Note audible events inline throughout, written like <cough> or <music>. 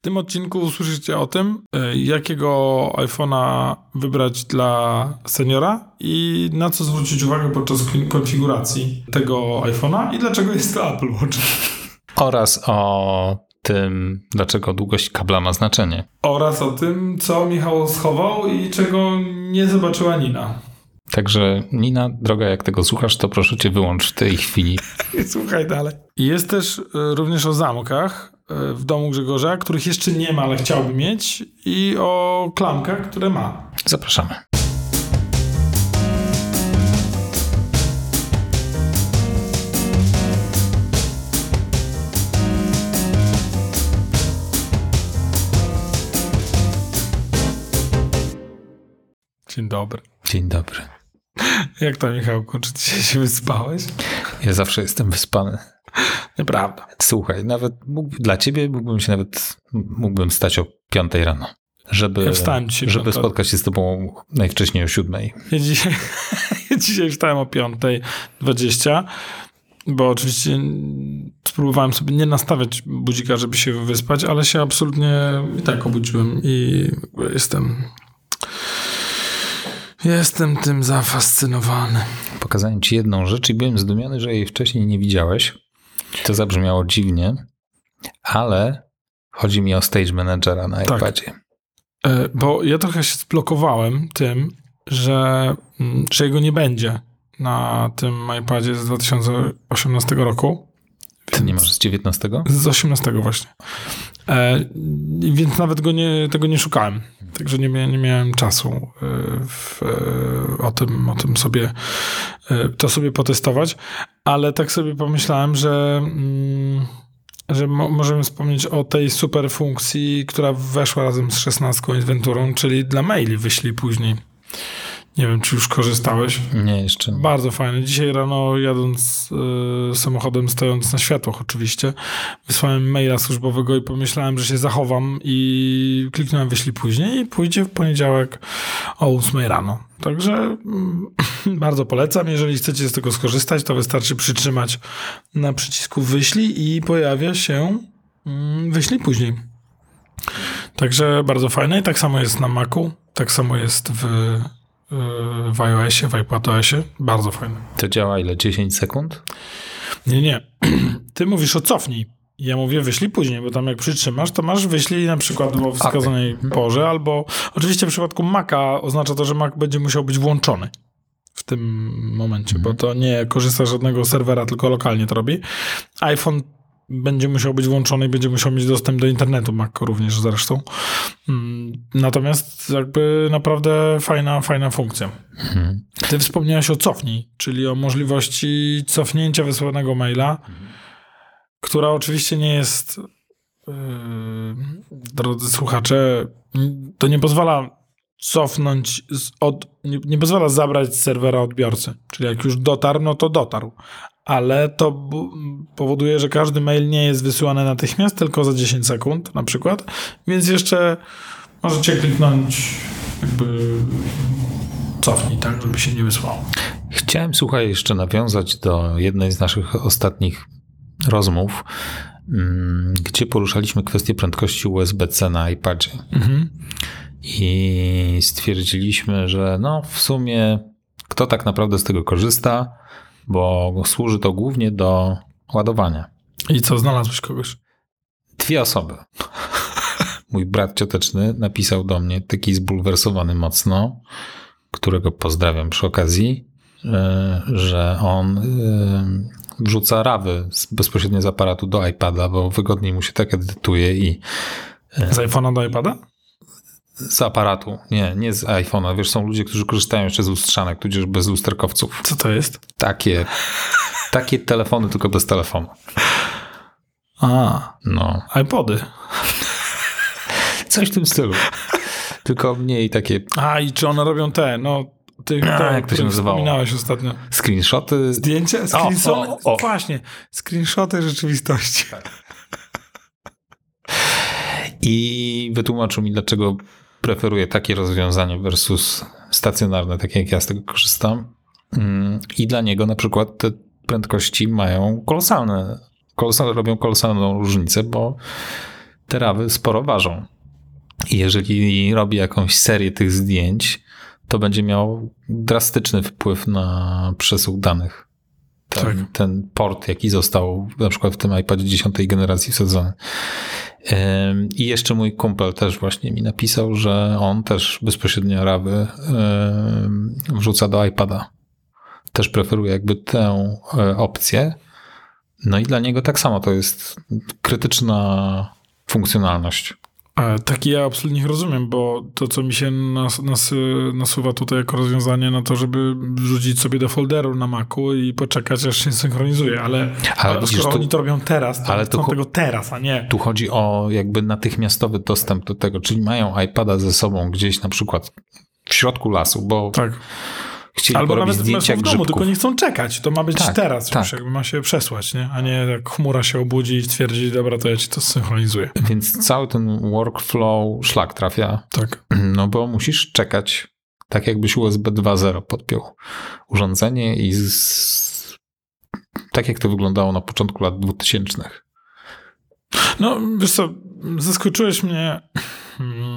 W tym odcinku usłyszycie o tym, e, jakiego iPhone'a wybrać dla seniora i na co zwrócić uwagę podczas konfiguracji tego iPhone'a i dlaczego jest to Apple Watch. <laughs> Oraz o tym, dlaczego długość kabla ma znaczenie. Oraz o tym, co Michał schował i czego nie zobaczyła Nina. Także Nina, droga, jak tego słuchasz, to proszę cię wyłącz w tej chwili. <laughs> Słuchaj dalej. Jest też y, również o zamkach w domu Grzegorza, których jeszcze nie ma, ale chciałby mieć i o klamkach, które ma. Zapraszamy. Dzień dobry. Dzień dobry. Jak to, Michałku? Czy ty się wyspałeś? Ja zawsze jestem wyspany. Nieprawda. Słuchaj, nawet mógł, dla ciebie mógłbym się nawet, mógłbym stać o piątej rano. Żeby, Ja wstałem dzisiaj żeby spotkać się z tobą najwcześniej o siódmej. Ja dzisiaj, <laughs> ja dzisiaj wstałem o 5.20, bo oczywiście spróbowałem sobie nie nastawiać budzika, żeby się wyspać, ale się absolutnie i tak obudziłem i jestem... Jestem tym zafascynowany. Pokazałem ci jedną rzecz i byłem zdumiony, że jej wcześniej nie widziałeś. To zabrzmiało dziwnie, ale chodzi mi o Stage Managera na Tak. iPadzie. Bo ja trochę się zblokowałem tym, że, mm, że jego nie będzie na tym iPadzie z 2018 roku. Nie masz z 19? Z 18 właśnie. E, więc nawet go nie, tego nie szukałem. Także nie, nie miałem czasu e, w, e, o, tym, o tym sobie e, to sobie potestować, ale tak sobie pomyślałem, że, mm, że mo, możemy wspomnieć o tej super funkcji, która weszła razem z 16 i z Venturą, czyli dla maili wyślij później. Nie wiem, czy już korzystałeś. Nie, jeszcze. Bardzo fajne. Dzisiaj rano jadąc y, samochodem, stojąc na światłach oczywiście, wysłałem maila służbowego i pomyślałem, że się zachowam i kliknąłem wyślij później i pójdzie w poniedziałek o 8 rano. Także mm, <clears throat> bardzo polecam. Jeżeli chcecie z tego skorzystać, to wystarczy przytrzymać na przycisku wyślij i pojawia się mm, wyślij później. Także bardzo fajne i tak samo jest na Macu, tak samo jest w, y, w iOSie, w iPadOSie. Bardzo fajne. To działa ile? 10 sekund? Nie, nie. <clears throat> Ty mówisz o cofnij. Ja mówię wyślij później, bo tam jak przytrzymasz, to masz wyślij na przykład o wskazanej porze, albo oczywiście w przypadku Maca oznacza to, że Mac będzie musiał być włączony w tym momencie, bo to nie korzysta z żadnego serwera, tylko lokalnie to robi. iPhone będzie musiał być włączony i będzie musiał mieć dostęp do internetu, Mac również zresztą. Mm, Natomiast jakby naprawdę fajna, fajna funkcja. Mhm. Ty wspomniałeś o cofnij, czyli o możliwości cofnięcia wysłanego maila, która oczywiście nie jest, yy, drodzy słuchacze, to nie pozwala cofnąć, od, nie, nie pozwala zabrać z serwera odbiorcy. Czyli jak już dotarł, no to dotarł. Ale to powoduje, że każdy mail nie jest wysyłany natychmiast, tylko za 10 sekund na przykład. Więc jeszcze możecie kliknąć jakby cofnij, tak, żeby się nie wysłało. Chciałem, słuchaj, jeszcze nawiązać do jednej z naszych ostatnich rozmów, mm, gdzie poruszaliśmy kwestię prędkości USB-C na iPadzie. Mhm. I stwierdziliśmy, że no w sumie kto tak naprawdę z tego korzysta, bo służy to głównie do ładowania. I co, znalazłeś kogoś? Dwie osoby. Mój brat cioteczny napisał do mnie, taki zbulwersowany mocno, którego pozdrawiam przy okazji, e, że on e, wrzuca rawy bezpośrednio z aparatu do iPada, bo wygodniej mu się tak edytuje i Z iPhone'a do iPada? Z aparatu, nie, nie z iPhone'a. Wiesz, są ludzie, którzy korzystają jeszcze z lustrzanek, tudzież bez lusterkowców. Co to jest? Takie, takie telefony, tylko bez telefonu. A, No, iPody. coś w tym stylu. Tylko mniej takie A, i czy one robią te, no, ty, te, jak to się nazywało? wspominałeś ostatnio. screenshoty. Zdjęcia? O, Screenshoty? o, o. Właśnie, screenshoty rzeczywistości. I wytłumaczył mi, dlaczego preferuję takie rozwiązanie versus stacjonarne, takie jak ja z tego korzystam. Mm, I dla niego na przykład te prędkości mają kolosalne, kolosal, robią kolosalną różnicę, bo te rawy sporo ważą. I jeżeli robi jakąś serię tych zdjęć, to będzie miał drastyczny wpływ na przesył danych. Ten, Tak. ten port, jaki został na przykład w tym iPadzie 10 generacji wsadzony. I jeszcze mój kumpel też właśnie mi napisał, że on też bezpośrednio rawy wrzuca do iPada. Też preferuje jakby tę e, opcję. No i dla niego tak samo to jest krytyczna funkcjonalność. Taki ja absolutnie nie rozumiem, bo to, co mi się nas, nas, nasuwa tutaj jako rozwiązanie na to, żeby wrzucić sobie do folderu na Macu i poczekać, aż się synchronizuje, ale, Ale ale skoro tu- oni to robią teraz, to ale chcą cho- tego teraz, a nie... Tu chodzi o jakby natychmiastowy dostęp do tego, czyli mają iPada ze sobą gdzieś na przykład w środku lasu, bo Tak. Chcieli Albo porobić nawet zdjęcia w domu, grzybków. tylko nie chcą czekać. To ma być Tak, teraz tak. już, jakby ma się przesłać, nie? A nie jak chmura się obudzi i stwierdzi, dobra, to ja ci to synchronizuję. Więc cały ten workflow szlak trafia, Tak. no bo musisz czekać, tak jakbyś USB 2.0 podpiął urządzenie i z... tak jak to wyglądało na początku lat 2000. No, wiesz co, zaskoczyłeś mnie mm,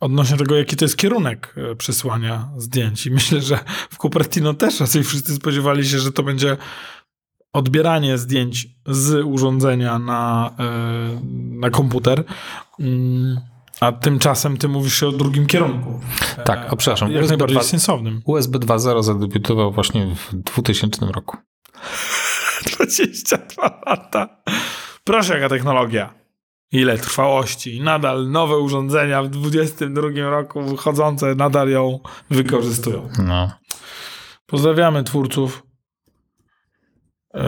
odnośnie tego, jaki to jest kierunek e, przesłania zdjęć. I myślę, że w Cupertino też raczej wszyscy spodziewali się, że to będzie odbieranie zdjęć z urządzenia na, e, na komputer. Mm, A tymczasem ty mówisz się o drugim kierunku. Tak, o, przepraszam, Jak USB najbardziej 2 sensownym. USB 2.0 zadebiutował właśnie w 2000 roku. <laughs> 22 lata. Proszę, jaka technologia. Ile trwałości. Nadal nowe urządzenia w 22 roku wychodzące nadal ją wykorzystują. No. Pozdrawiamy twórców. Yy,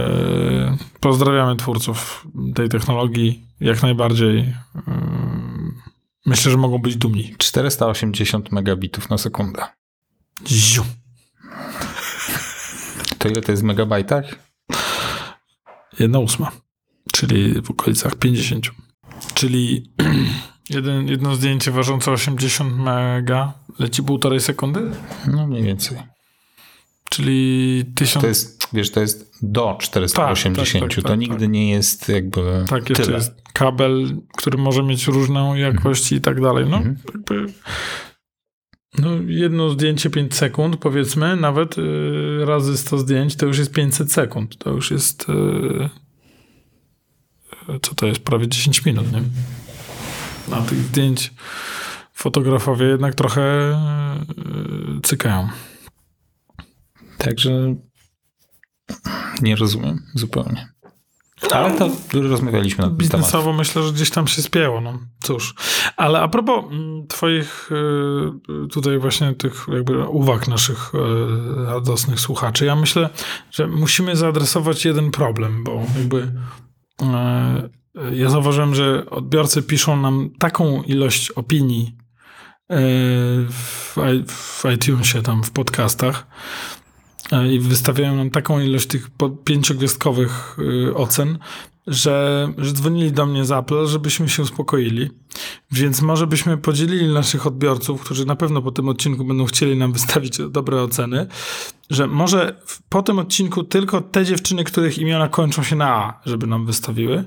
pozdrawiamy twórców tej technologii. Jak najbardziej. Yy, myślę, że mogą być dumni. 480 megabitów na sekundę. Ziu. To ile to jest w megabajtach? Jedna ósma. Czyli w okolicach 50. Czyli <clears throat> jeden, jedno zdjęcie ważące 80 mega leci półtorej sekundy? No mniej więcej. Czyli 1000... To jest, wiesz, to jest do 480. Tak, tak, tak, to tak, nigdy tak. nie jest jakby Tak, jeszcze tyle. jest kabel, który może mieć różną jakość i tak dalej. No, Mhm. jakby... No, jedno zdjęcie 5 sekund, powiedzmy, nawet y, razy 100 zdjęć, to już jest 500 sekund. To już jest... y, co to jest? Prawie 10 minut, nie? A tych zdjęć fotografowie jednak trochę y, cykają. Także nie rozumiem zupełnie. Ale to rozmawialiśmy na ten temat. Myślę, że gdzieś tam się spięło, no cóż. Ale a propos mm, twoich y, tutaj właśnie tych jakby uwag naszych y, radosnych słuchaczy, ja myślę, że musimy zaadresować jeden problem, bo jakby ja zauważyłem, że odbiorcy piszą nam taką ilość opinii y, w, iTunesie, tam w podcastach, i wystawiają nam taką ilość tych pięciogwiazdkowych ocen, że, że dzwonili do mnie z Apple, żebyśmy się uspokoili. Więc może byśmy podzielili naszych odbiorców, którzy na pewno po tym odcinku będą chcieli nam wystawić dobre oceny, że może po tym odcinku tylko te dziewczyny, których imiona kończą się na A, żeby nam wystawiły.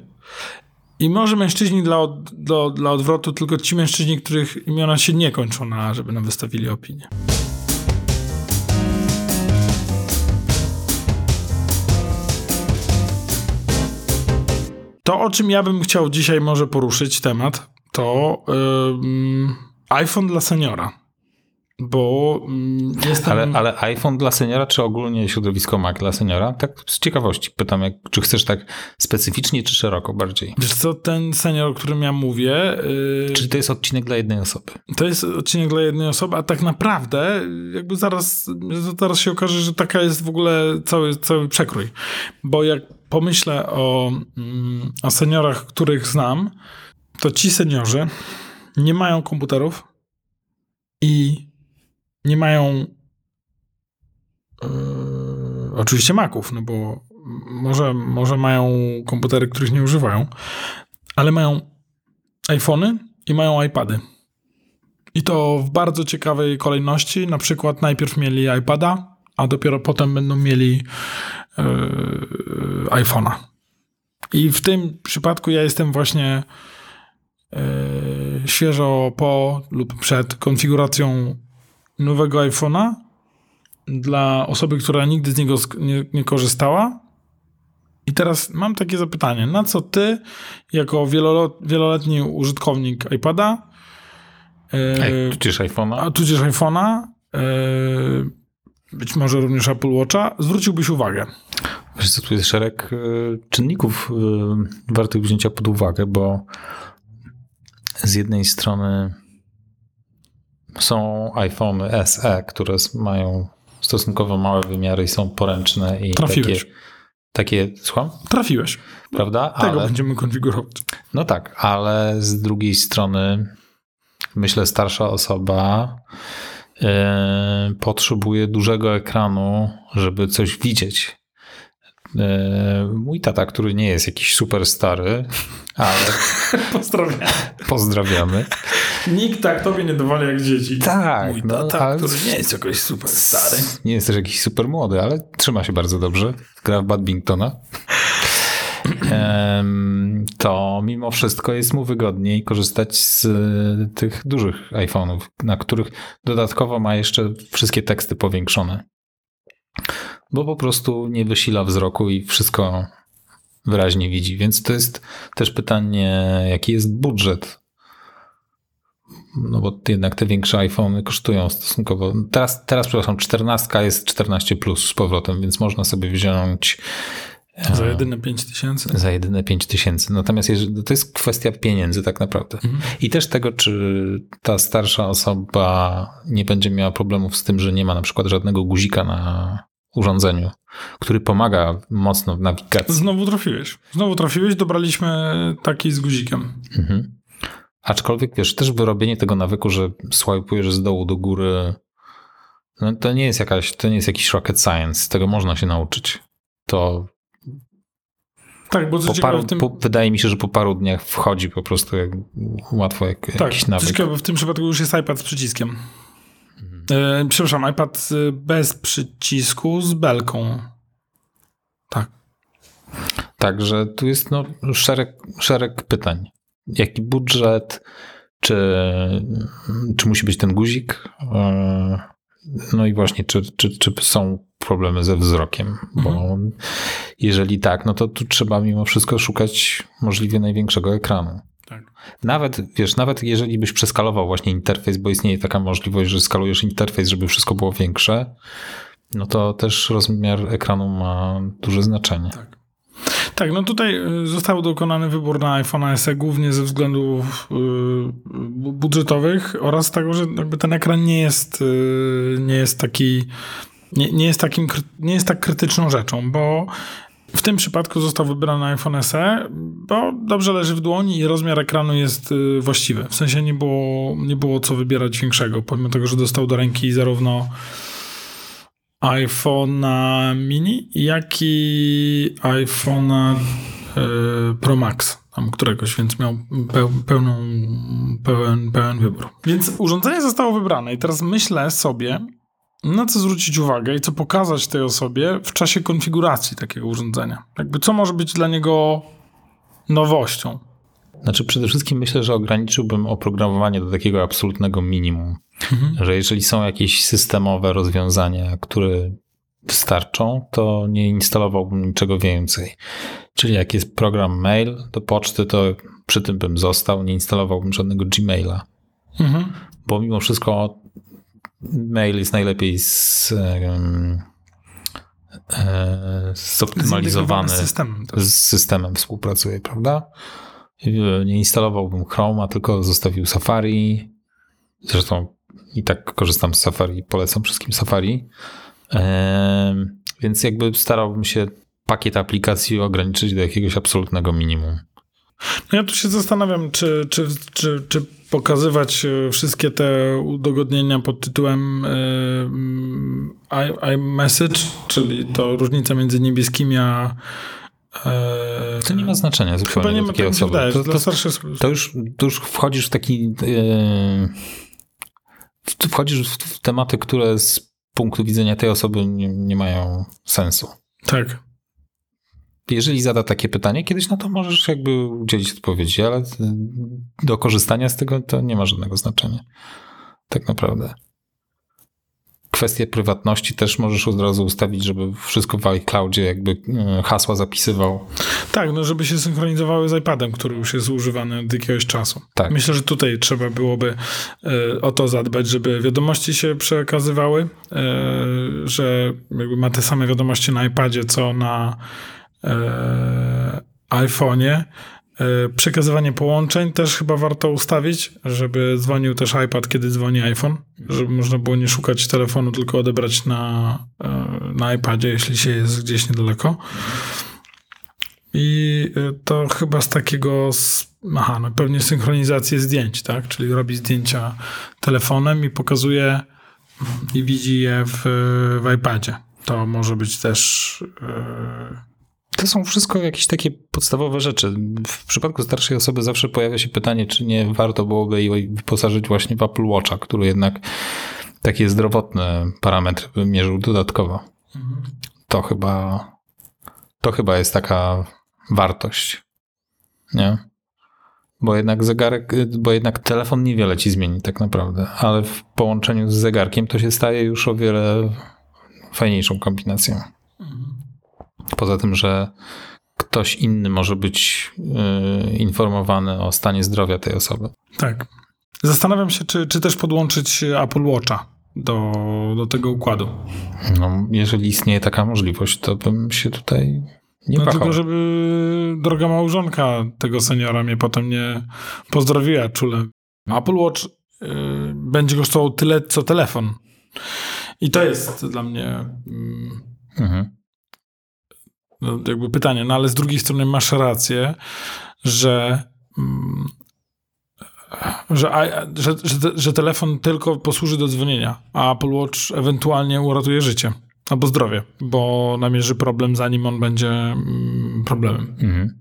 I może mężczyźni dla, od, do, dla odwrotu, tylko ci mężczyźni, których imiona się nie kończą na A, żeby nam wystawili opinię. To, o czym ja bym chciał dzisiaj może poruszyć temat, to ym, iPhone dla seniora. Bo ym, jestem... Ale, ale iPhone dla seniora, czy ogólnie środowisko Mac dla seniora? Tak z ciekawości pytam, jak, czy chcesz tak specyficznie, czy szeroko bardziej? Wiesz co, ten senior, o którym ja mówię, yy, Czy to jest odcinek dla jednej osoby? to jest odcinek dla jednej osoby, a tak naprawdę jakby zaraz, zaraz się okaże, że taka jest w ogóle cały, cały przekrój. Bo jak pomyślę o, mm, o seniorach, których znam, to ci seniorzy nie mają komputerów i nie mają yy, oczywiście Maców, no bo może, może mają komputery, których nie używają, ale mają iPhony i mają iPady. I to w bardzo ciekawej kolejności. Na przykład najpierw mieli iPada, a dopiero potem będą mieli yy, iPhone'a. I w tym przypadku ja jestem właśnie yy, świeżo po lub przed konfiguracją nowego iPhone'a dla osoby, która nigdy z niego nie, nie korzystała. I teraz mam takie zapytanie, na co ty, jako wieloletni użytkownik iPada, yy, Ej, tudzież iPhone'a. a tudzież iPhone'a, yy, być może również Apple Watcha, zwróciłbyś uwagę? Wiesz co, tu jest szereg y, czynników y, wartych wzięcia pod uwagę, bo z jednej strony są iPhony SE, które mają stosunkowo małe wymiary i są poręczne i Trafiłeś. takie, takie, słucham, Trafiłeś. prawda? Tego Ale, będziemy konfigurować. no tak, ale z drugiej strony myślę starsza osoba y, potrzebuje dużego ekranu, żeby coś widzieć. Y, Mój tata, który nie jest jakiś super stary, ale <laughs> Pozdrawiam. pozdrawiamy. Nikt tak tobie nie dowali jak dzieci. Tak, Mój no, tata, ale- który nie jest jakoś super stary. Nie jest też jakiś super młody, ale trzyma się bardzo dobrze. Gra w badmintona. <clears throat> To mimo wszystko jest mu wygodniej korzystać z y, tych dużych iPhone'ów, na których dodatkowo ma jeszcze wszystkie teksty powiększone. Bo po prostu nie wysila wzroku i wszystko wyraźnie widzi. Więc to jest też pytanie, jaki jest budżet no bo jednak te większe iPhony kosztują stosunkowo. Teraz, teraz przepraszam, 14 jest 14 plus z powrotem, więc można sobie wziąć e, Za jedyne 5 tysięcy. za jedyne 5 tysięcy. Natomiast to jest kwestia pieniędzy tak naprawdę. Mhm. I też tego, czy ta starsza osoba nie będzie miała problemów z tym, że nie ma na przykład żadnego guzika na urządzeniu, który pomaga mocno w nawigacji. Znowu trafiłeś. Znowu trafiłeś, dobraliśmy taki z guzikiem. Mhm. Aczkolwiek wiesz, też wyrobienie tego nawyku, że swajpujesz z dołu do góry, no to nie jest jakaś, to nie jest jakiś rocket science. Tego można się nauczyć. To Tak, bo co po paru, tym... po, wydaje mi się, że po paru dniach wchodzi po prostu jak, łatwo jak tak, jakiś nawyk. ciekawe, w tym przypadku już jest iPad z przyciskiem. E, przepraszam, iPad y, bez przycisku z belką. Tak. Także tu jest no, szereg, szereg pytań. Jaki budżet? Czy, czy musi być ten guzik? E, No i właśnie, czy, czy, czy są problemy ze wzrokiem? Bo Mhm. jeżeli tak, no to tu trzeba mimo wszystko szukać możliwie największego ekranu. Tak. Nawet, wiesz, nawet jeżeli byś przeskalował właśnie interfejs, bo istnieje taka możliwość, że skalujesz interfejs, żeby wszystko było większe, no to też rozmiar ekranu ma duże znaczenie. Tak. Tak, no tutaj y, został dokonany wybór na iPhone SE głównie ze względów y, bu- budżetowych oraz tego, że jakby ten ekran nie jest, y, nie jest taki nie, nie, jest takim, nie jest tak krytyczną rzeczą, bo w tym przypadku został wybrany iPhone SE, bo dobrze leży w dłoni i rozmiar ekranu jest y, właściwy. W sensie nie było, nie było co wybierać większego, pomimo tego, że dostał do ręki zarówno iPhone'a mini, jak i iPhone'a y, Pro Max, tam któregoś, więc miał peł, pełną, pełen, pełen wybór. Więc urządzenie zostało wybrane i teraz myślę sobie, na co zwrócić uwagę i co pokazać tej osobie w czasie konfiguracji takiego urządzenia. Jakby co może być dla niego nowością. Znaczy przede wszystkim myślę, że ograniczyłbym oprogramowanie do takiego absolutnego minimum. Że jeżeli są jakieś systemowe rozwiązania, które wystarczą, to nie instalowałbym niczego więcej. Czyli jak jest program mail do poczty, to przy tym bym został, nie instalowałbym żadnego Gmaila. Mhm. Bo mimo wszystko mail jest najlepiej z, e, zoptymalizowany z systemem. też. z systemem współpracuje, prawda? Nie instalowałbym Chroma, tylko zostawił Safari. Zresztą i tak korzystam z Safari polecam wszystkim Safari. Em, Więc jakby starałbym się pakiet aplikacji ograniczyć do jakiegoś absolutnego minimum. No ja tu się zastanawiam, czy, czy, czy, czy pokazywać e, wszystkie te udogodnienia pod tytułem i- iMessage, czyli to różnica między niebieskimi a. e, To nie ma znaczenia Chyba zupełnie nie do ma takiej tak osoby. wydaje, To, to, to, już, to już wchodzisz w taki. w- Wchodzisz w, w tematy, które z punktu widzenia tej osoby nie, nie mają sensu. Tak. Jeżeli zada takie pytanie, kiedyś na to możesz jakby udzielić odpowiedzi, ale do korzystania z tego to nie ma żadnego znaczenia. Tak naprawdę kwestie prywatności też możesz od razu ustawić, żeby wszystko w iCloudzie jakby e, hasła zapisywał. Tak, no żeby się synchronizowały z iPadem, który już jest używany od jakiegoś czasu. Tak. Myślę, że tutaj trzeba byłoby e, o to zadbać, żeby wiadomości się przekazywały, że jakby ma te same wiadomości na iPadzie, co na iPhone'ie, E, przekazywanie połączeń też chyba warto ustawić, żeby dzwonił też iPad, kiedy dzwoni iPhone, żeby można było nie szukać telefonu, tylko odebrać na, e, na iPadzie, jeśli się jest gdzieś niedaleko. I e, to chyba z takiego, aha, no pewnie synchronizację zdjęć, tak? Czyli robi zdjęcia telefonem i pokazuje i widzi je w, w iPadzie. To może być też to są wszystko jakieś takie podstawowe rzeczy. W przypadku starszej osoby zawsze pojawia się pytanie, czy nie warto byłoby jej wyposażyć właśnie w Apple Watcha, który jednak takie zdrowotne parametry mierzył dodatkowo. To chyba to chyba jest taka wartość. Nie? Bo jednak zegarek, bo jednak telefon niewiele ci zmieni tak naprawdę, ale w połączeniu z zegarkiem to się staje już o wiele fajniejszą kombinacją. Poza tym, że ktoś inny może być yy, informowany o stanie zdrowia tej osoby. Tak. Zastanawiam się, czy, czy też podłączyć Apple Watcha do, do tego układu. No, jeżeli istnieje taka możliwość, to bym się tutaj nie no tylko, żeby droga małżonka tego seniora mnie potem nie pozdrowiła czule. Apple Watch y, będzie kosztował tyle, co telefon. I to jest dla mnie... Y, mhm no, jakby pytanie, no ale z drugiej strony masz rację, że, mm, że, że, że, że telefon tylko posłuży do dzwonienia, a Apple Watch ewentualnie uratuje życie albo zdrowie, bo namierzy problem, zanim on będzie mm, problemem. Mhm.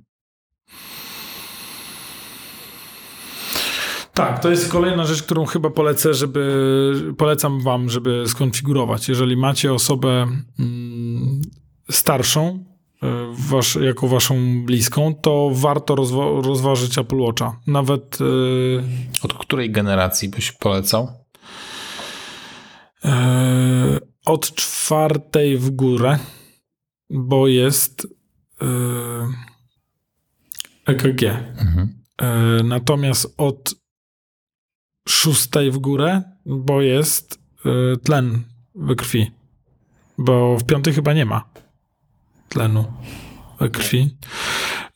Tak, to jest kolejna rzecz, którą chyba polecę, żeby polecam wam, żeby skonfigurować. Jeżeli macie osobę mm, starszą, wasz, jako waszą bliską, to warto rozwa rozważyć Apple Watcha. Nawet. Yy... Od której generacji byś polecał? Yy, od czwartej w górę, bo jest yy, EKG. Mhm. Natomiast od szóstej w górę, bo jest tlen we krwi. Bo w piątej chyba nie ma tlenu krwi.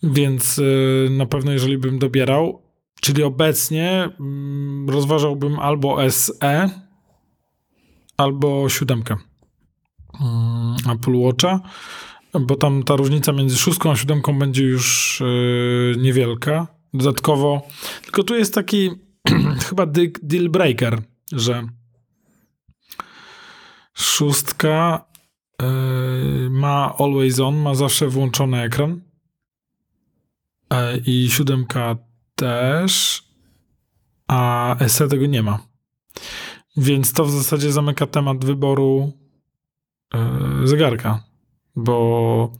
Więc y, na pewno, jeżeli bym dobierał, czyli obecnie mm, rozważałbym albo SE, albo siódemkę mm, Apple Watcha, bo tam ta różnica między szóstką a siódemką będzie już y, niewielka. Dodatkowo, tylko tu jest taki <clears throat> chyba deal breaker, że szóstka ma always on, ma zawsze włączony ekran. Yy, I siódemka też, a SE tego nie ma. Więc to w zasadzie zamyka temat wyboru yy, zegarka, bo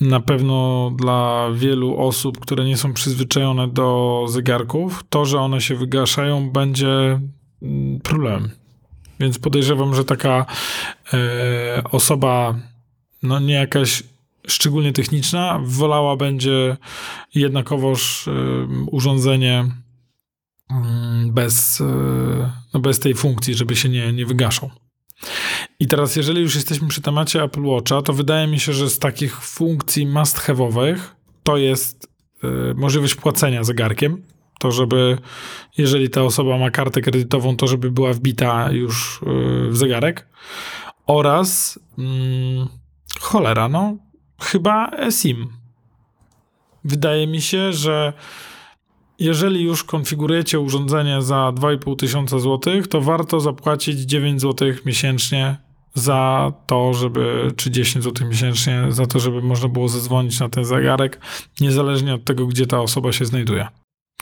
na pewno dla wielu osób, które nie są przyzwyczajone do zegarków, to, że one się wygaszają, będzie mm, problemem. Więc podejrzewam, że taka e, osoba, no nie jakaś szczególnie techniczna, wolała będzie jednakowoż e, urządzenie mm, bez, e, no bez tej funkcji, żeby się nie, nie wygaszał. I teraz, jeżeli już jesteśmy przy temacie Apple Watcha, to wydaje mi się, że z takich funkcji must have'owych to jest e, możliwość płacenia zegarkiem to żeby, jeżeli ta osoba ma kartę kredytową, to żeby była wbita już y, w zegarek. Oraz hmm, cholera, no chyba eSIM. Wydaje mi się, że jeżeli już konfigurujecie urządzenie za 2,5 tysiąca złotych, to warto zapłacić 9 złotych miesięcznie za to, żeby, czy 10 zł miesięcznie, za to, żeby można było zadzwonić na ten zegarek, niezależnie od tego, gdzie ta osoba się znajduje.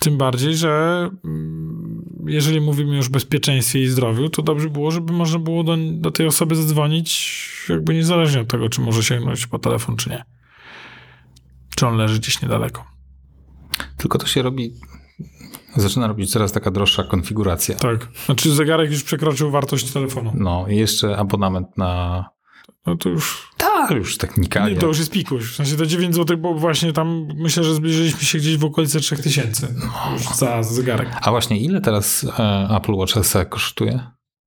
Tym bardziej, że mm, jeżeli mówimy już o bezpieczeństwie i zdrowiu, to dobrze było, żeby można było do, do tej osoby zadzwonić, jakby niezależnie od tego, czy może sięgnąć po telefon, czy nie. czy on leży gdzieś niedaleko. Tylko to się robi, zaczyna robić coraz taka droższa konfiguracja. Tak. Znaczy zegarek już przekroczył wartość telefonu. No i jeszcze abonament na... No to już... Tak, już. Nie, to już jest pikuś. W sensie to 9 zł, bo właśnie tam myślę, że zbliżyliśmy się gdzieś w okolice 3000 już za zegarek. A właśnie ile teraz e, Apple Watch SE kosztuje?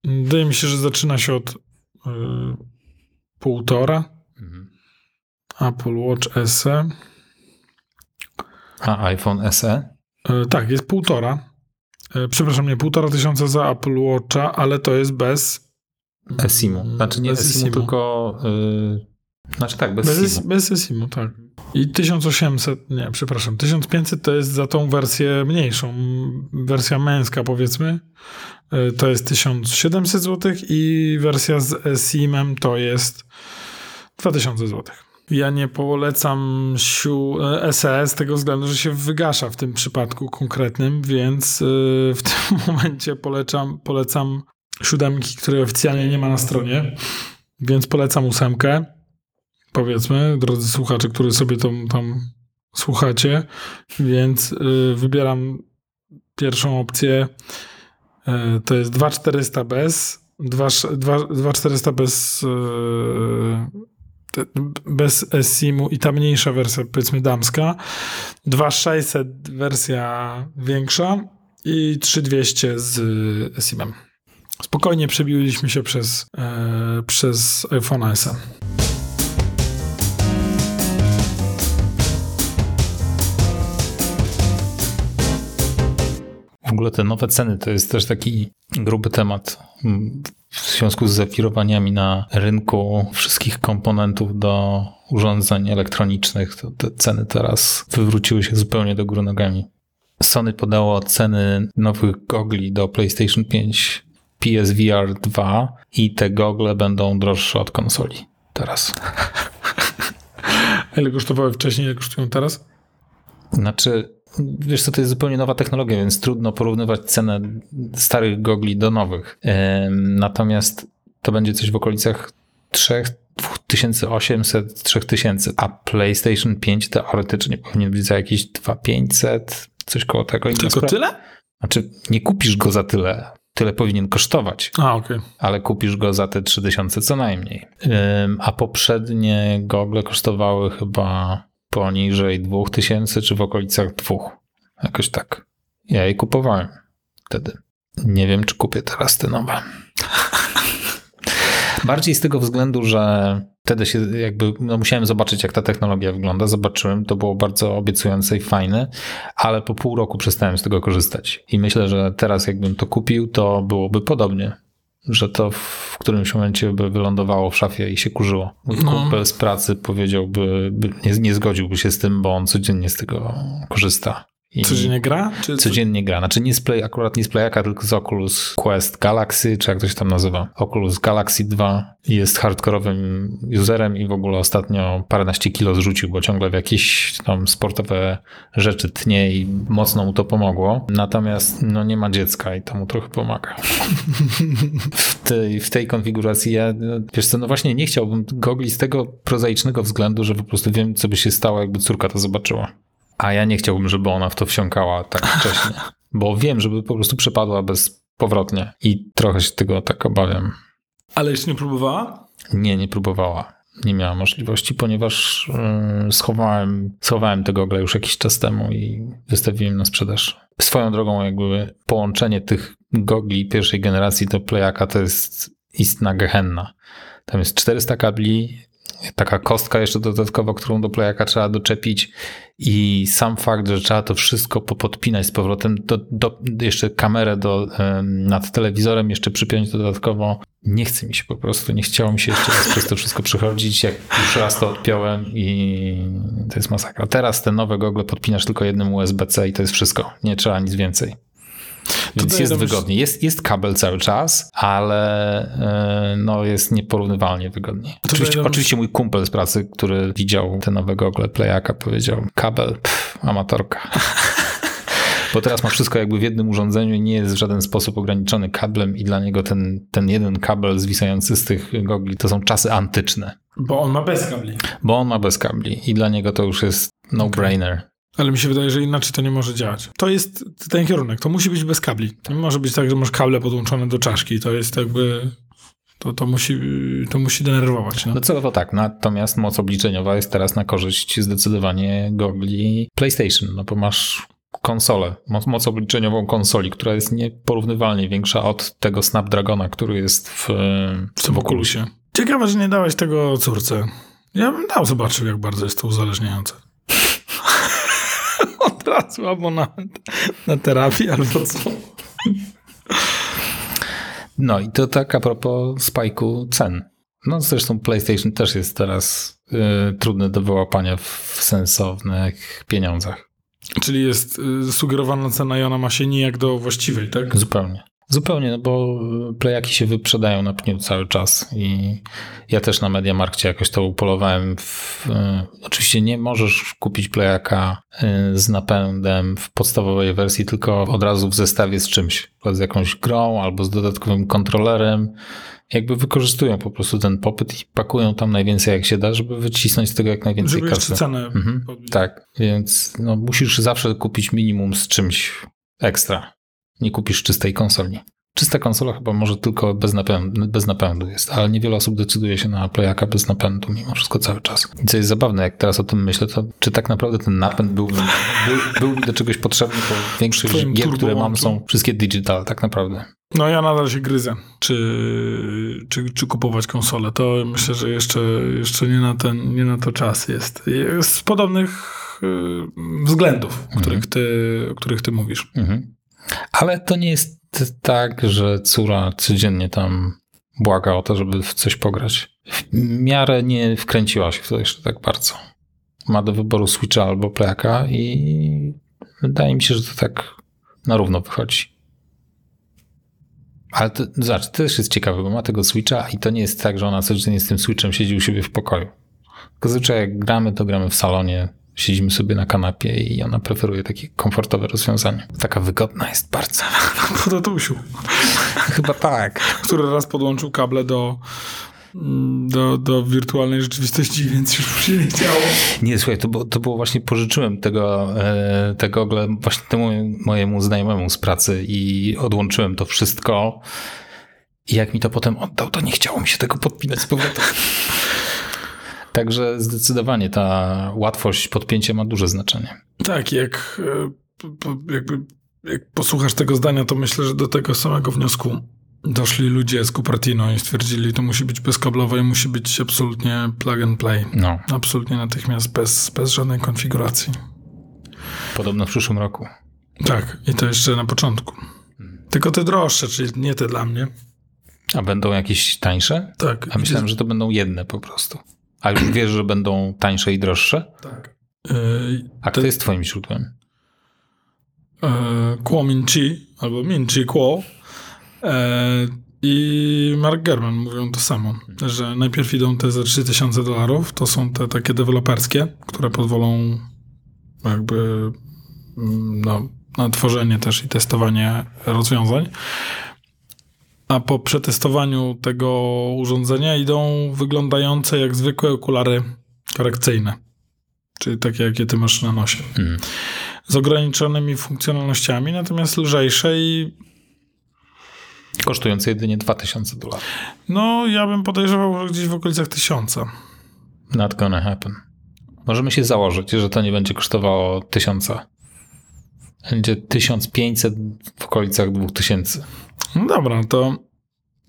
Wydaje mi się, że zaczyna się od y, półtora. Apple Watch SE. A iPhone SE? Y, tak, jest półtora. Y, przepraszam, nie, półtora tysiąca za Apple Watcha, ale to jest bez... eSIM-u. Znaczy nie bez eSIM-u, eSIM-u. tylko... Y, znaczy tak, bez, Bez, SIM-u. bez eSIM-u, tak. I 1800, nie, przepraszam, 1500 to jest za tą wersję mniejszą, wersja męska powiedzmy, y, to jest 1700 zł i wersja z eSIM-em to jest 2000 zł. Ja nie polecam siu e, SE z tego względu, że się wygasza w tym przypadku konkretnym, więc y, w tym <laughs> momencie polecam, polecam siódemki, której oficjalnie nie ma na stronie, więc polecam ósemkę powiedzmy, drodzy słuchacze, którzy sobie tą, tam słuchacie, więc y, wybieram pierwszą opcję. Y, to jest 2400 bez, 2 2 2400 bez, y, bez SIM-u i ta mniejsza wersja, powiedzmy damska, 2600 wersja większa i 3200 z SIM-em. Spokojnie przebiłyśmy się przez, e, przez iPhone SE. W ogóle te nowe ceny to jest też taki gruby temat w związku z zawirowaniami na rynku wszystkich komponentów do urządzeń elektronicznych. To te ceny teraz wywróciły się zupełnie do góry nogami. Sony podało ceny nowych gogli do PlayStation 5 PSVR 2 i te gogle będą droższe od konsoli teraz. A Ile kosztowały wcześniej, ile kosztują teraz? Znaczy, wiesz co, to jest zupełnie nowa technologia, więc trudno porównywać cenę starych gogli do nowych. Natomiast to będzie coś w okolicach 3 2800, 3000, a PlayStation 5 teoretycznie powinien być za jakieś 2500, coś koło tego. Tylko tyle? Znaczy, nie kupisz go za tyle. Tyle powinien kosztować, A, okej. ale kupisz go za te 3000 co najmniej. A poprzednie gogle kosztowały chyba poniżej 2000 czy w okolicach dwóch. Jakoś tak. Ja je kupowałem wtedy. Nie wiem, czy kupię teraz te nowe. <laughs> Bardziej z tego względu, że wtedy się jakby no musiałem zobaczyć, jak ta technologia wygląda. Zobaczyłem, to było bardzo obiecujące i fajne, ale po pół roku przestałem z tego korzystać. I myślę, że teraz jakbym to kupił, to byłoby podobnie. Że to w którymś momencie by wylądowało w szafie i się kurzyło. Mój No. z pracy powiedziałby, by, nie, nie zgodziłby się z tym, bo on codziennie z tego korzysta. I Codziennie gra? Czy Codziennie gra. Znaczy nie z play, akurat nie z Playaka, tylko z Oculus Quest Galaxy, czy jak to się tam nazywa. Oculus Galaxy 2 jest hardkorowym userem i w ogóle ostatnio paręnaście kilo zrzucił, bo ciągle w jakieś tam sportowe rzeczy tnie i mocno mu to pomogło. Natomiast no nie ma dziecka i to mu trochę pomaga. <laughs> w, tej, w tej konfiguracji ja, wiesz co, no właśnie nie chciałbym gogli z tego prozaicznego względu, że po prostu wiem, co by się stało, jakby córka to zobaczyła. A ja nie chciałbym, żeby ona w to wsiąkała tak <laughs> wcześnie, bo wiem, żeby po prostu przepadła bezpowrotnie i trochę się tego tak obawiam. Ale jeszcze nie próbowała? Nie, nie próbowała. Nie miała możliwości, ponieważ yy, schowałem, schowałem te gogle już jakiś czas temu i wystawiłem na sprzedaż. Swoją drogą, jakby połączenie tych gogli pierwszej generacji do Playaka to jest istna gehenna. Tam jest 400 kabli, taka kostka jeszcze dodatkowa, którą do Playaka trzeba doczepić i sam fakt, że trzeba to wszystko popodpinać z powrotem, do, do, jeszcze kamerę do, nad telewizorem jeszcze przypiąć dodatkowo. Nie chce mi się po prostu, nie chciało mi się jeszcze raz przez to wszystko przechodzić, jak już raz to odpiąłem i to jest masakra. Teraz te nowe gogle podpinasz tylko jednym USB-C i to jest wszystko. Nie trzeba nic więcej. Więc jest nam- wygodnie. Jest, jest kabel cały czas, ale e, no jest nieporównywalnie wygodniej. Oczywiście, oczywiście mój kumpel z pracy, który widział te nowe gogle Playaka, powiedział kabel, pff, amatorka. <laughs> Bo teraz ma wszystko jakby w jednym urządzeniu i nie jest w żaden sposób ograniczony kablem i dla niego ten, ten jeden kabel zwisający z tych gogli to są czasy antyczne. Bo on ma bez kabli. Bo on ma bez kabli i dla niego to już jest No-brainer. Ale mi się wydaje, że inaczej to nie może działać. To jest ten kierunek. To musi być bez kabli. Nie może być tak, że masz kable podłączone do czaszki. To jest jakby... To, to, musi, to musi denerwować. No. Docelowo tak, natomiast moc obliczeniowa jest teraz na korzyść zdecydowanie gogli PlayStation, no bo masz konsolę, moc, moc obliczeniową konsoli, która jest nieporównywalnie większa od tego Snapdragona, który jest w, w tym Oculusie. Ciekawe, że nie dałeś tego córce. Ja bym dał, zobaczył, jak bardzo jest to uzależniające. Razu abonament na terapię albo co. No i to tak a propos spajku cen. No zresztą PlayStation też jest teraz y, trudny do wyłapania w sensownych pieniądzach. Czyli jest y, sugerowana cena i ona ma się nijak do właściwej, tak? Zupełnie. Zupełnie, no bo playaki się wyprzedają na pniu cały czas i ja też na Mediamarkcie jakoś to upolowałem. W, y, oczywiście nie możesz kupić playaka y, z napędem w podstawowej wersji, tylko od razu w zestawie z czymś, z jakąś grą albo z dodatkowym kontrolerem. Jakby wykorzystują po prostu ten popyt i pakują tam najwięcej jak się da, żeby wycisnąć z tego jak najwięcej żeby kasy. cenę mhm, tak, więc no, musisz zawsze kupić minimum z czymś ekstra nie kupisz czystej konsoli. Czysta konsola chyba może tylko bez napędu, bez napędu jest, ale niewiele osób decyduje się na playaka bez napędu mimo wszystko cały czas. I co jest zabawne, jak teraz o tym myślę, to czy tak naprawdę ten napęd byłby, był, byłby do czegoś potrzebny, bo większość gier, które mam są wszystkie digital tak naprawdę. No ja nadal się gryzę, czy, czy, czy kupować konsolę. To myślę, że jeszcze, jeszcze nie, na ten, nie na to czas jest. jest z podobnych y, względów, o których, ty, o których ty mówisz. Mhm. Ale to nie jest tak, że córa codziennie tam błaga o to, żeby w coś pograć. W miarę nie wkręciła się w to jeszcze tak bardzo. Ma do wyboru Switcha albo Playaka i wydaje mi się, że to tak na równo wychodzi. Ale to, zobacz, to też jest ciekawe, bo ma tego Switcha i to nie jest tak, że ona codziennie z tym Switchem siedzi u siebie w pokoju. Tylko zazwyczaj jak gramy, to gramy w salonie, siedzimy sobie na kanapie i ona preferuje takie komfortowe rozwiązanie. Taka wygodna jest bardzo. <laughs> Po tatusiu. Chyba tak. Który raz podłączył kable do, do, do wirtualnej rzeczywistości, więc już się nie działo. Nie, słuchaj, to było, to było właśnie, pożyczyłem tego, e, tego właśnie temu mojemu znajomemu z pracy i odłączyłem to wszystko. I jak mi to potem oddał, to nie chciało mi się tego podpinać z powrotem. Także zdecydowanie ta łatwość podpięcia ma duże znaczenie. Tak, jak, e, jakby, jak posłuchasz tego zdania, to myślę, że do tego samego wniosku doszli ludzie z Cupertino i stwierdzili, to musi być bezkablowe i musi być absolutnie plug and play. No. Absolutnie natychmiast, bez, bez żadnej konfiguracji. Podobno w przyszłym roku. Tak, i to jeszcze na początku. Tylko te droższe, czyli nie te dla mnie. A będą jakieś tańsze? Tak. A myślałem, że to będą jedne po prostu. A już wiesz, że będą tańsze i droższe? Tak. A kto jest twoim źródłem? Kuo Minchi, albo Minchi Kuo i Mark German mówią to samo, że najpierw idą te za 3000 dolarów, to są te takie deweloperskie, które pozwolą jakby no, na tworzenie też i testowanie rozwiązań a po przetestowaniu tego urządzenia idą wyglądające jak zwykłe okulary korekcyjne. Czyli takie, jakie ty masz na nosie. Hmm. Z ograniczonymi funkcjonalnościami, natomiast lżejsze i Kosztujące jedynie 2000 dolarów. No, ja bym podejrzewał, że gdzieś w okolicach 1000. Not gonna happen. Możemy się założyć, że to nie będzie kosztowało 1000. Będzie 1500 w okolicach 2000. No dobra, to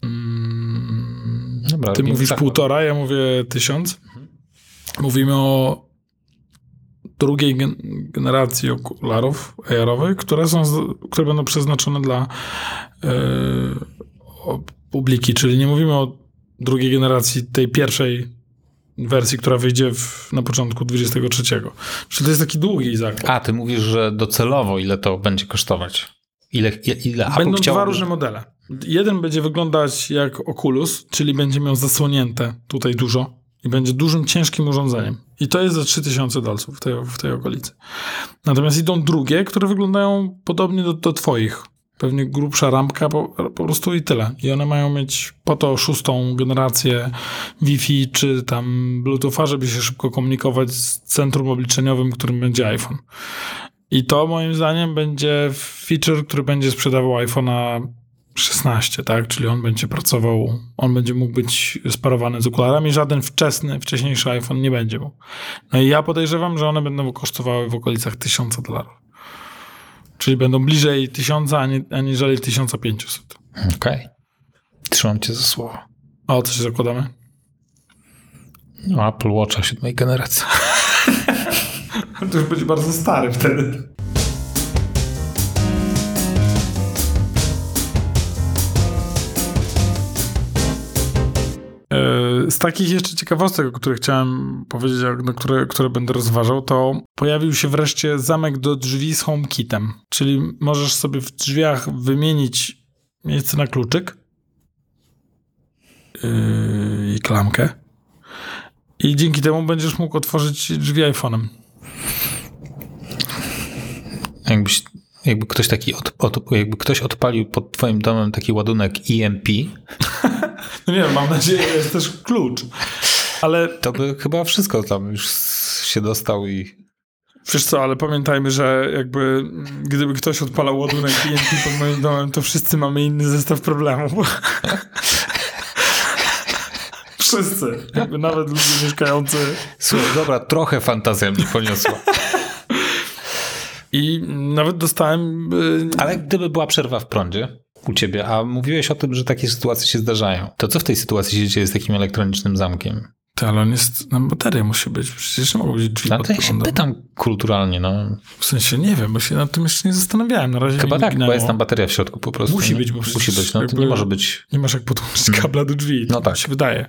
mm, dobra, ty mówisz tak. półtora, ja mówię tysiąc. Mhm. Mówimy o drugiej generacji okularów AR-owych, które, są, które będą przeznaczone dla yy, publiki, czyli nie mówimy o drugiej generacji tej pierwszej wersji, która wyjdzie w, na początku 23. Czyli to jest taki długi zakład. A, ty mówisz, że docelowo ile to będzie kosztować? Ile, ile Apple Będą dwa różne modele. Jeden będzie wyglądać jak Oculus, czyli będzie miał zasłonięte tutaj dużo i będzie dużym, ciężkim urządzeniem. I to jest za 3000 dolców w tej, w tej okolicy. Natomiast idą drugie, które wyglądają podobnie do, do twoich pewnie grubsza rampka, po, po prostu i tyle. I one mają mieć po to szóstą generację Wi-Fi czy tam Bluetootha, żeby się szybko komunikować z centrum obliczeniowym, którym będzie iPhone. I to moim zdaniem będzie feature, który będzie sprzedawał iPhone'a 16, tak? Czyli on będzie pracował, on będzie mógł być sparowany z okularami. Żaden wczesny, wcześniejszy iPhone nie będzie mógł. No i ja podejrzewam, że one będą kosztowały w okolicach 1000 dolarów. Czyli będą bliżej 1000 aniżeli 1500. Okej. Okay. Trzymam cię za słowo. A o co się zakładamy? No, Apple Watcha siódmej generacji. <laughs> to już będzie bardzo stary wtedy. E, z takich jeszcze ciekawostek, o których chciałem powiedzieć, no, które, które będę rozważał, to pojawił się wreszcie zamek do drzwi z HomeKitem. Czyli możesz sobie w drzwiach wymienić miejsce na kluczyk yy, i klamkę. I dzięki temu będziesz mógł otworzyć drzwi iPhone'em. Jakbyś, jakby ktoś taki od, od, jakby ktoś odpalił pod twoim domem taki ładunek EMP. <laughs> no nie, mam nadzieję, że jest też klucz. Ale to by chyba wszystko tam już się dostał i Wiesz co, ale pamiętajmy, że jakby gdyby ktoś odpalał ładunek EMP pod moim domem, to wszyscy mamy inny zestaw problemów. <laughs> wszyscy. Jakby nawet ludzie mieszkający... Słuchaj, dobra, trochę fantazja mnie poniosła. <laughs> I nawet dostałem. Y, Ale gdyby była przerwa w prądzie u ciebie, a mówiłeś o tym, że takie sytuacje się zdarzają, to co w tej sytuacji się dzieje z takim elektronicznym zamkiem? To, ale on jest, na bateria musi być, przecież nie mogą być drzwi No to ja się pytam kulturalnie, no. W sensie nie wiem, bo się nad tym jeszcze nie zastanawiałem. Na razie Chyba tak, bo jest tam bateria w środku po prostu. Musi być, bo Musi być, no to nie może być. Nie masz jak podłączyć mm. kabla do drzwi. No tak. się wydaje.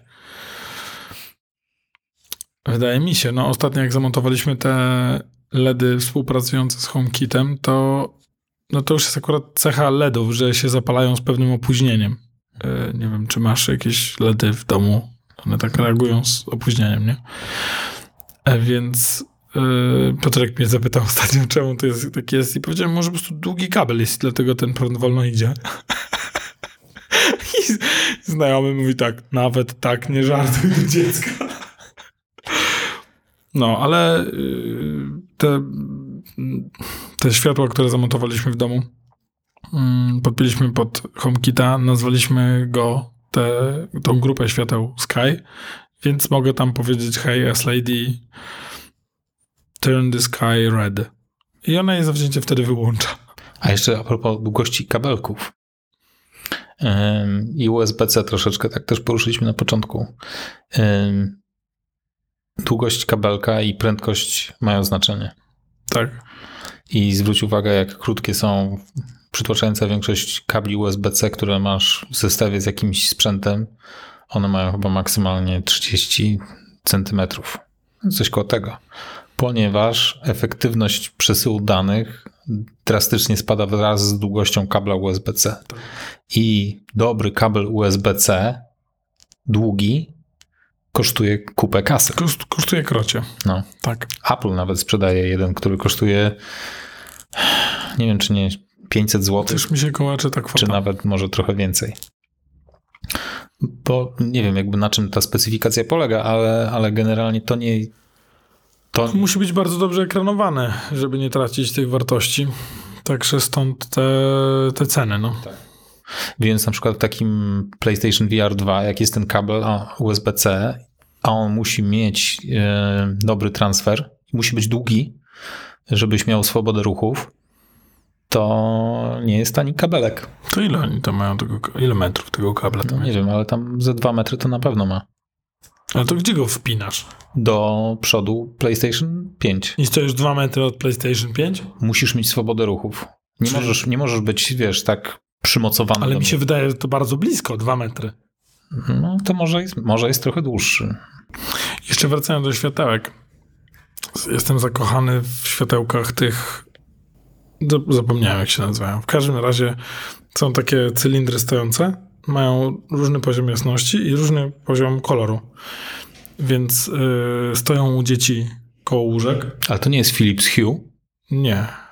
Wydaje mi się, no ostatnio jak zamontowaliśmy te LEDy współpracujące z HomeKitem, to, no to już jest akurat cecha LEDów, że się zapalają z pewnym opóźnieniem. E, nie wiem, czy masz jakieś LEDy w domu. One tak reagują z opóźnieniem, nie? E, więc yy, Piotrek mnie zapytał <laughs> ostatnio, czemu to jest tak jest i powiedziałem, może po prostu długi kabel jest, dlatego ten prąd wolno idzie. <laughs> I znajomy mówi tak, nawet tak nie żartuj <laughs> do dziecka. No, ale y, te, te światła, które zamontowaliśmy w domu, mm, podpiliśmy pod HomeKita, nazwaliśmy go tę tą grupę świateł Sky, więc mogę tam powiedzieć hey S-Lady, turn the sky red. I ona je zawzięcie wtedy wyłącza. A jeszcze a propos długości kabelków i USB-C troszeczkę tak też poruszyliśmy na początku długość kabelka i prędkość mają znaczenie. Tak. I zwróć uwagę, jak krótkie są przytłaczająca większość kabli USB-C, które masz w zestawie z jakimś sprzętem. One mają chyba maksymalnie 30 centymetrów. Coś koło tego. Ponieważ efektywność przesyłu danych drastycznie spada wraz z długością kabla USB-C. I dobry kabel USB-C, długi, kosztuje kupę kasy. Koszt, kosztuje krocie. No. Tak. Apple nawet sprzedaje jeden, który kosztuje nie wiem, czy nie 500 zł. Też mi się kołacze tak kwota. Czy nawet może trochę więcej. Bo nie wiem jakby na czym ta specyfikacja polega, ale, ale generalnie to nie... To... to musi być bardzo dobrze ekranowane, żeby nie tracić tych wartości. Także stąd te, te ceny. No. Tak. Więc na przykład w takim PlayStation VR 2, jak jest ten kabel USB-C, a on musi mieć e, dobry transfer, musi być długi, żebyś miał swobodę ruchów, to nie jest tani kabelek. To ile oni tam mają tego, ile metrów tego kabla? No, nie wiem, ale tam ze dwa metry to na pewno ma. Ale to gdzie go wpinasz? Do przodu PlayStation 5. I stoisz dwa metry od PlayStation 5? Musisz mieć swobodę ruchów. Nie, Czyli... możesz, nie możesz być, wiesz, tak Ale mi się wydaje, że to bardzo blisko, dwa metry. No to może jest, może jest trochę dłuższy. Jeszcze wracając do światełek. Jestem zakochany w światełkach tych. Zapomniałem, jak się nazywają. W każdym razie są takie cylindry stojące, mają różny poziom jasności i różny poziom koloru. Więc yy, stoją u dzieci koło łóżek. Ale to nie jest Philips Hue? Nie.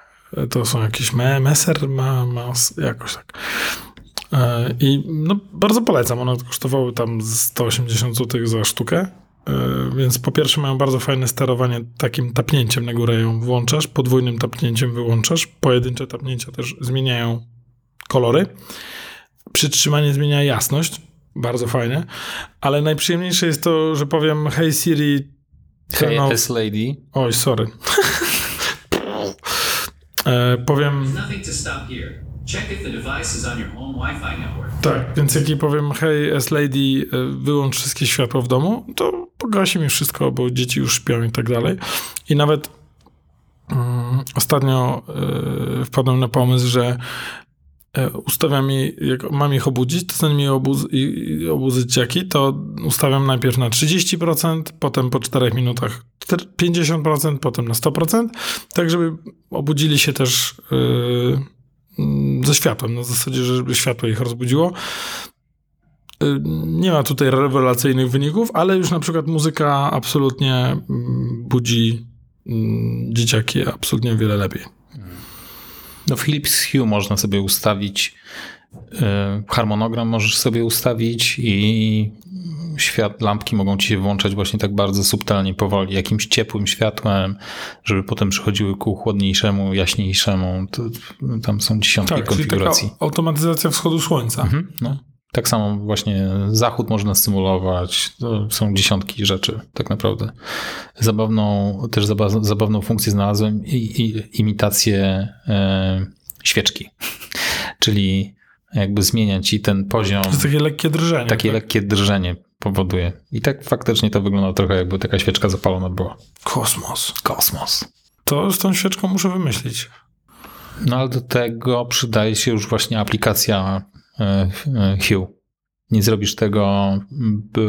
To są jakieś me, Messer, ma, mas, jakoś tak. E, I no, bardzo polecam. One kosztowały tam 180 zł za sztukę. E, Więc po pierwsze mają bardzo fajne sterowanie takim tapnięciem na górę ją włączasz, podwójnym tapnięciem wyłączasz, pojedyncze tapnięcia też zmieniają kolory. Przytrzymanie zmienia jasność, bardzo fajne, ale najprzyjemniejsze jest to, że powiem hey Siri, Hey, off... Lady. Oj, sorry. <laughs> Wi-Fi network. tak, więc jak jej powiem hey S-Lady, e, wyłącz wszystkie światła w domu, to pogasi mi wszystko, bo dzieci już śpią i tak dalej. I nawet mm, ostatnio e, wpadłem na pomysł, że e, ustawiam jej, jak mam ich obudzić, to zanim je obudz, obudzić dzieciaki, to ustawiam najpierw na 30%, potem po 4 minutach 50%, potem na 100%, tak żeby obudzili się też e, mm, ze światłem, na zasadzie, żeby światło ich rozbudziło. Y, Nie ma tutaj rewelacyjnych wyników, ale już na przykład muzyka absolutnie mm, budzi mm, dzieciaki absolutnie wiele lepiej. No Philips Hue można sobie ustawić harmonogram możesz sobie ustawić i świat, lampki mogą ci się włączać właśnie tak bardzo subtelnie, powoli, jakimś ciepłym światłem, żeby potem przychodziły ku chłodniejszemu, jaśniejszemu. To, tam są dziesiątki Tak, czyli konfiguracji. automatyzacja wschodu słońca. Mhm, no. Tak samo właśnie zachód można symulować. To są dziesiątki rzeczy, tak naprawdę. Zabawną, też zaba, zabawną funkcję znalazłem i, i imitację e, świeczki. <laughs> Czyli jakby zmienia ci ten poziom, To jest takie lekkie drżenie. takie tak? lekkie drżenie powoduje. I tak faktycznie to wygląda trochę jakby taka świeczka zapalona była. Kosmos. Kosmos. To z tą świeczką muszę wymyślić. No ale do tego przydaje się już właśnie aplikacja e, e, Hue. Nie zrobisz tego b-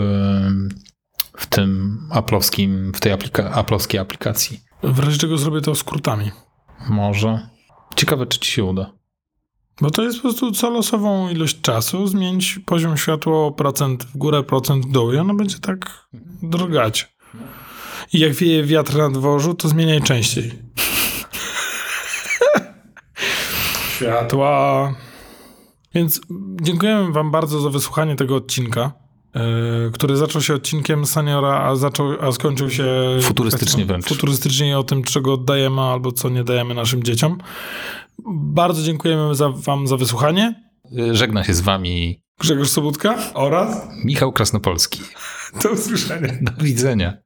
w tym aplowskim, w tej aplika- aplowskiej aplikacji. W razie czego zrobię to skrótami. Może. Ciekawe, czy ci się uda. Bo to jest po prostu co losową ilość czasu, zmienić poziom światła o procent w górę, procent w dół i ono będzie tak drgać. I jak wieje wiatr na dworzu, to zmieniaj częściej. <laughs> Światła. Więc dziękujemy wam bardzo za wysłuchanie tego odcinka, yy, który zaczął się odcinkiem seniora, a, zaczął, a skończył się... Futurystycznie wręcz. Futurystycznie o tym, czego oddajemy albo co nie dajemy naszym dzieciom. Bardzo dziękujemy za, wam za wysłuchanie. Żegna się z wami Grzegorz Sobutka oraz Michał Krasnopolski. <laughs> do usłyszenia. Do widzenia.